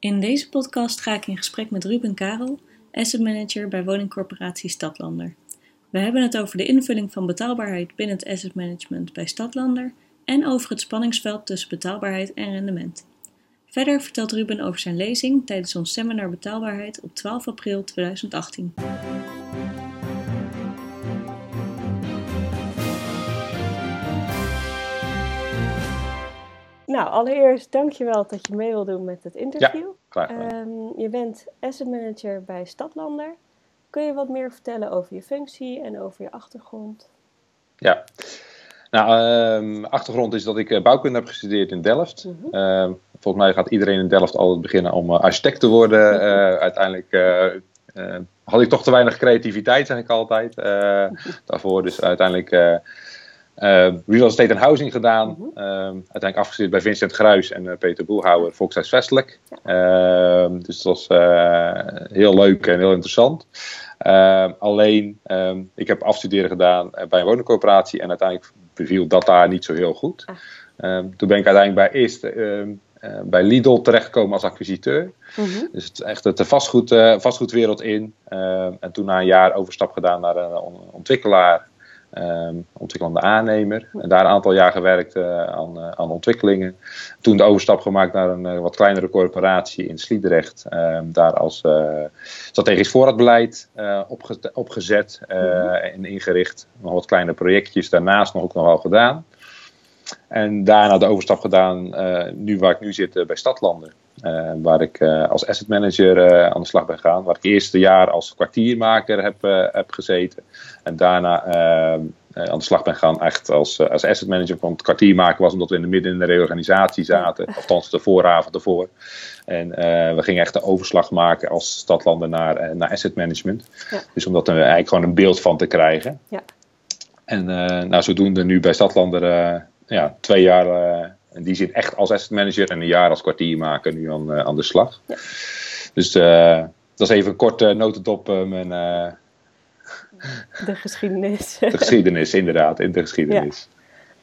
In deze podcast ga ik in gesprek met Ruben Karel, asset manager bij woningcorporatie Stadlander. We hebben het over de invulling van betaalbaarheid binnen het asset management bij Stadlander en over het spanningsveld tussen betaalbaarheid en rendement. Verder vertelt Ruben over zijn lezing tijdens ons seminar Betaalbaarheid op 12 april 2018. Nou, allereerst dankjewel dat je mee wil doen met het interview. Ja, um, je bent asset manager bij Stadlander. Kun je wat meer vertellen over je functie en over je achtergrond? Ja, nou, um, achtergrond is dat ik uh, bouwkunde heb gestudeerd in Delft. Mm -hmm. uh, volgens mij gaat iedereen in Delft altijd beginnen om uh, architect te worden. Uh, uiteindelijk had ik toch te weinig creativiteit, zeg ik altijd, daarvoor. Dus uiteindelijk real estate en housing gedaan. Mm -hmm. uh, uiteindelijk afgestudeerd bij Vincent Gruis en uh, Peter Boelhouwer, Volkshuisvestelijk. Ja. dus dat was heel leuk en heel interessant. alleen, ik heb afstuderen gedaan bij een woningcorporatie en uiteindelijk beviel dat daar niet zo heel goed. Ah. toen ben ik uiteindelijk bij eerst bij Lidl terechtgekomen als acquisiteur. Mm -hmm. Dus het, echt de vastgoed, vastgoedwereld in. en toen na een jaar overstap gedaan naar een ontwikkelaar Um, ontwikkelende aannemer. En daar een aantal jaar gewerkt uh, aan, uh, aan, ontwikkelingen. Toen de overstap gemaakt naar een uh, wat kleinere corporatie in Sliedrecht. Um, daar als strategisch voorraadbeleid opge opgezet en ingericht. Nog wat kleine projectjes daarnaast nog ook nog wel gedaan. En daarna de overstap gedaan, nu waar ik nu zit bij Stadlanden. Uh, waar ik uh, als asset manager uh, aan de slag ben gegaan. Waar ik eerste jaar als kwartiermaker heb, heb gezeten. En daarna aan de slag ben gegaan echt als, als asset manager. Want het kwartiermaker was omdat we in de midden in de reorganisatie zaten. Althans de vooravond ervoor. En we gingen echt de overslag maken als stadlander naar, naar asset management. Ja. Dus om er eigenlijk gewoon een beeld van te krijgen. Ja. En nou, zodoende nu bij Stadlander ja, twee jaar in die zin echt als asset manager en een jaar als kwartiermaker nu aan, uh, aan de slag. Ja. Dus uh, dat is even een korte notendop uh, mijn... de geschiedenis. de geschiedenis, inderdaad, in de geschiedenis.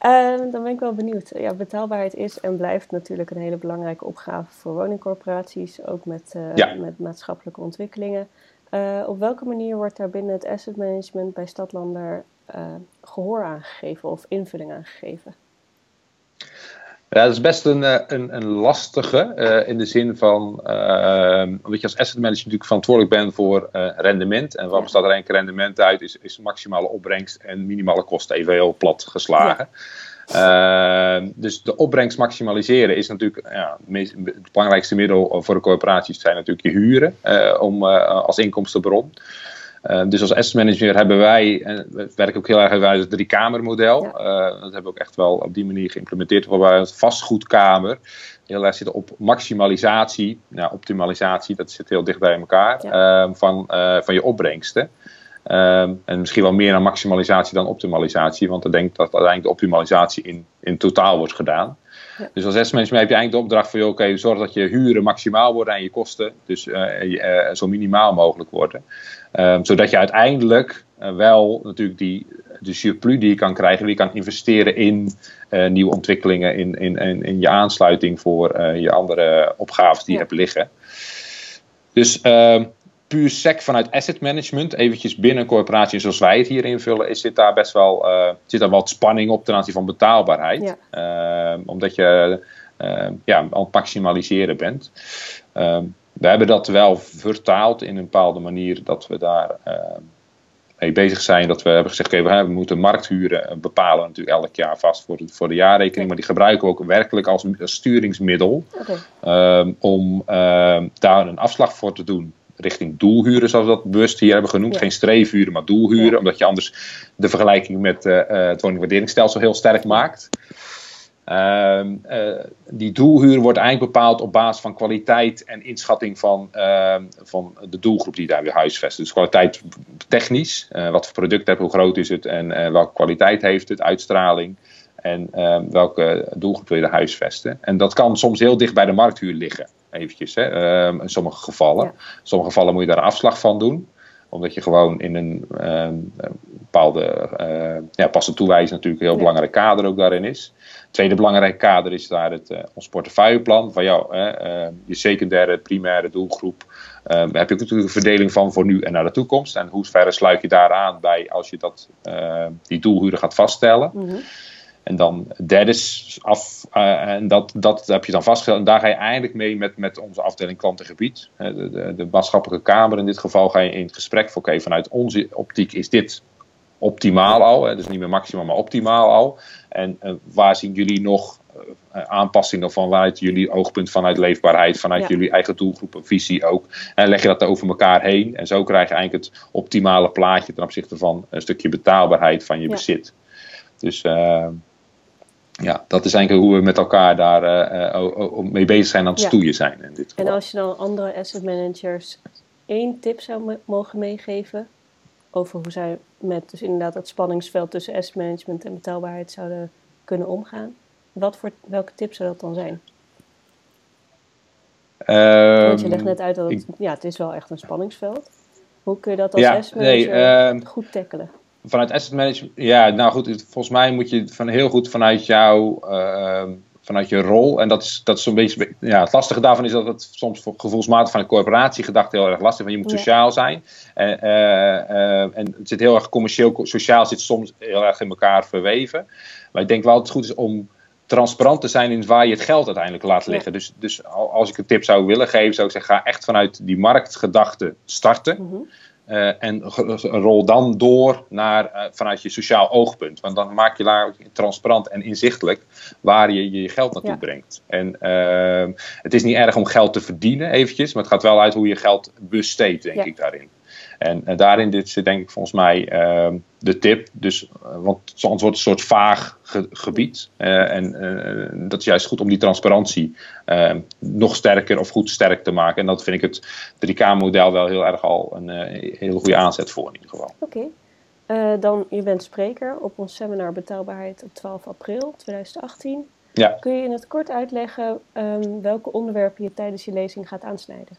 Ja. dan ben ik wel benieuwd. Ja, betaalbaarheid is en blijft natuurlijk een hele belangrijke opgave voor woningcorporaties, ook met, ja. met maatschappelijke ontwikkelingen. op welke manier wordt daar binnen het asset management bij Stadlander gehoor aangegeven of invulling aangegeven? Ja, dat is best een, een, een lastige uh, in de zin van, uh, omdat je als asset manager natuurlijk verantwoordelijk bent voor uh, rendement. En wat bestaat er eigenlijk rendement uit, is, is maximale opbrengst en minimale kosten, even heel plat geslagen. Ja. dus de opbrengst maximaliseren is natuurlijk ja, het belangrijkste middel voor de corporaties zijn natuurlijk je huren om, als inkomstenbron. Uh, dus als asset manager hebben wij, en we werken ook heel erg uit het driekamermodel. Ja. Uh, dat hebben we ook echt wel op die manier geïmplementeerd. Waarbij het vastgoedkamer heel erg zit op maximalisatie. Nou, optimalisatie, dat zit heel dicht bij elkaar. Ja. Uh, van, van je opbrengsten. en misschien wel meer naar maximalisatie dan optimalisatie. Want ik denk dat uiteindelijk de optimalisatie in, in totaal wordt gedaan. Ja. Dus als manager heb je eigenlijk de opdracht van, oké, okay, zorg dat je huren maximaal worden en je kosten dus zo minimaal mogelijk worden. Um, zodat je uiteindelijk uh, wel natuurlijk die, de surplus die je kan krijgen, die je kan investeren in nieuwe ontwikkelingen, in, in, in, in, je aansluiting voor je andere opgaves die ja. je hebt liggen. Dus ehm, puur sec vanuit asset management, eventjes binnen een corporatie zoals wij het hier invullen, is, zit daar best wel zit daar wat spanning op ten aanzien van betaalbaarheid. Ja. Ehm, omdat je ja, aan het maximaliseren bent we hebben dat wel vertaald in een bepaalde manier dat we daar mee bezig zijn. Dat we hebben gezegd, oké, okay, we, moeten markthuren eh, bepalen natuurlijk elk jaar vast voor de, voor de jaarrekening. Maar die gebruiken we ook werkelijk als, als sturingsmiddel okay. um, om um, daar een afslag voor te doen richting doelhuren, zoals we dat bewust hier hebben genoemd. Ja. Geen streefhuren, maar doelhuren. Ja. Omdat je anders de vergelijking met uh, het woningwaarderingsstelsel heel sterk maakt. Uh, uh, die doelhuur wordt eigenlijk bepaald op basis van kwaliteit en inschatting van, uh, van de doelgroep die daar weer huisvest. Dus kwaliteit technisch, wat voor product heb je, hoe groot is het en welke kwaliteit heeft het, uitstraling en ehm, welke doelgroep wil je er huisvesten. En dat kan soms heel dicht bij de markthuur liggen, eventjes, hè, ehm, in sommige gevallen. Ja. In sommige gevallen moet je daar afslag van doen. Omdat je gewoon in een uh, bepaalde ja, passende toewijzing natuurlijk een heel belangrijk kader ook daarin is. Tweede belangrijke kader is daar het, uh, ons portefeuilleplan. Van jou, je secundaire, primaire doelgroep. Daar heb je ook natuurlijk een verdeling van voor nu en naar de toekomst. En hoe ver sluit je daar aan bij als je dat, die doelhuren gaat vaststellen. Mm -hmm. En dan derde af, uh, en dat, dat heb je dan vastgesteld. En daar ga je eigenlijk mee met, met onze afdeling klantengebied. De, de, de maatschappelijke kamer in dit geval ga je in het gesprek voor. Oké, vanuit onze optiek is dit optimaal al. Hè, dus niet meer maximaal, maar optimaal al. En uh, waar zien jullie nog uh, aanpassingen vanuit jullie oogpunt, vanuit leefbaarheid, vanuit ja. jullie eigen doelgroep en visie ook. En leg je dat over elkaar heen. En zo krijg je eigenlijk het optimale plaatje ten opzichte van een stukje betaalbaarheid van je ja. bezit. Dus uh, ja, dat is eigenlijk hoe we met elkaar daar uh, mee bezig zijn aan het ja. stoeien zijn. In dit en als je dan andere asset managers één tip zou mogen meegeven over hoe zij met dus inderdaad het spanningsveld tussen asset management en betaalbaarheid zouden kunnen omgaan, wat voor, welke tip zou dat dan zijn? Um, Want je legt net uit dat het, ik, ja, het is wel echt een spanningsveld. Hoe kun je dat als ja, asset manager nee, uh, goed tackelen? Vanuit asset management, ja, nou goed, volgens mij moet je van heel goed vanuit jou, uh, vanuit je rol, en dat is, dat is zo'n beetje, ja, het lastige daarvan is dat het soms voor gevoelsmatig van de corporatiegedachte heel erg lastig is, want je moet sociaal zijn. En, uh, en het zit heel erg commercieel, sociaal zit soms heel erg in elkaar verweven. Maar ik denk wel dat het goed is om transparant te zijn in waar je het geld uiteindelijk laat liggen. Ja. Dus, dus als ik een tip zou willen geven, zou ik zeggen, ga echt vanuit die marktgedachte starten. Mm -hmm. Uh, en rol dan door naar, uh, vanuit je sociaal oogpunt. Want dan maak je daar transparant en inzichtelijk waar je je geld naartoe ja. brengt. En uh, het is niet erg om geld te verdienen eventjes, maar het gaat wel uit hoe je geld besteedt, denk ja. ik daarin. En uh, daarin dit zit denk ik volgens mij uh, de tip. Dus, want anders wordt een soort vaag ge gebied. Uh, en dat is juist goed om die transparantie nog sterker of goed sterk te maken. En dat vind ik het 3K-model wel heel erg al een hele goede aanzet voor in ieder geval. Oké. Okay. dan, je bent spreker op ons seminar Betaalbaarheid op 12 april 2018. Ja. Kun je in het kort uitleggen um, welke onderwerpen je tijdens je lezing gaat aansnijden?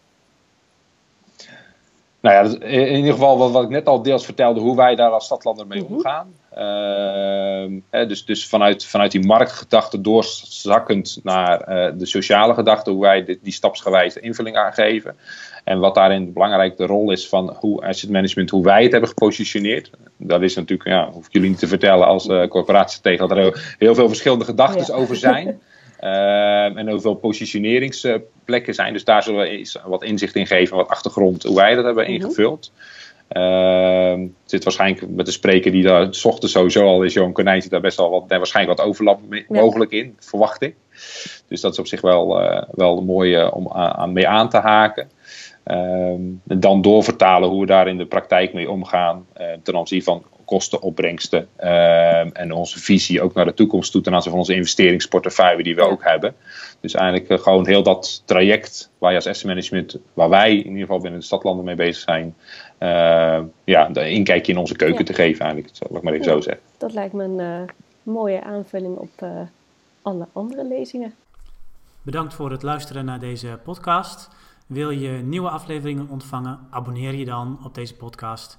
Nou ja, in ieder geval wat, wat, ik net al deels vertelde, hoe wij daar als stadlander mee mm-hmm. omgaan. Uh, hè, dus dus vanuit, vanuit die marktgedachte doorzakkend naar uh, de sociale gedachte, hoe wij die stapsgewijze invulling aangeven. En wat daarin belangrijk de rol is van hoe asset management, hoe wij het hebben gepositioneerd. Dat is natuurlijk, ja, hoef ik jullie niet te vertellen als uh, corporatie tegen dat er heel veel verschillende gedachten ja. over zijn. Uh, en hoeveel positioneringsplekken zijn. Dus daar zullen we wat inzicht in geven, wat achtergrond, hoe wij dat hebben mm -hmm. Uh, het zit waarschijnlijk met de spreker die daar s ochtends sowieso al is, Johan Konijn, zit daar best wel wat, daar waarschijnlijk wat overlap mee, ja. mogelijk in, verwacht ik. Dus dat is op zich wel, uh, wel mooi uh, om aan, mee aan te haken. Um, dan doorvertalen hoe we daar in de praktijk mee omgaan uh, ten aanzien van kosten, opbrengsten uh, en onze visie ook naar de toekomst toe ten aanzien van onze investeringsportefeuille die we ook hebben. Dus eigenlijk uh, gewoon heel dat traject waar je als asset management, waar wij in ieder geval binnen de stadlanden mee bezig zijn, uh, ja, een inkijkje in onze keuken ja. te geven eigenlijk, zal ik maar even ja, zo zeggen. Dat lijkt me een uh, mooie aanvulling op alle andere lezingen. Bedankt voor het luisteren naar deze podcast. Wil je nieuwe afleveringen ontvangen? Abonneer je dan op deze podcast.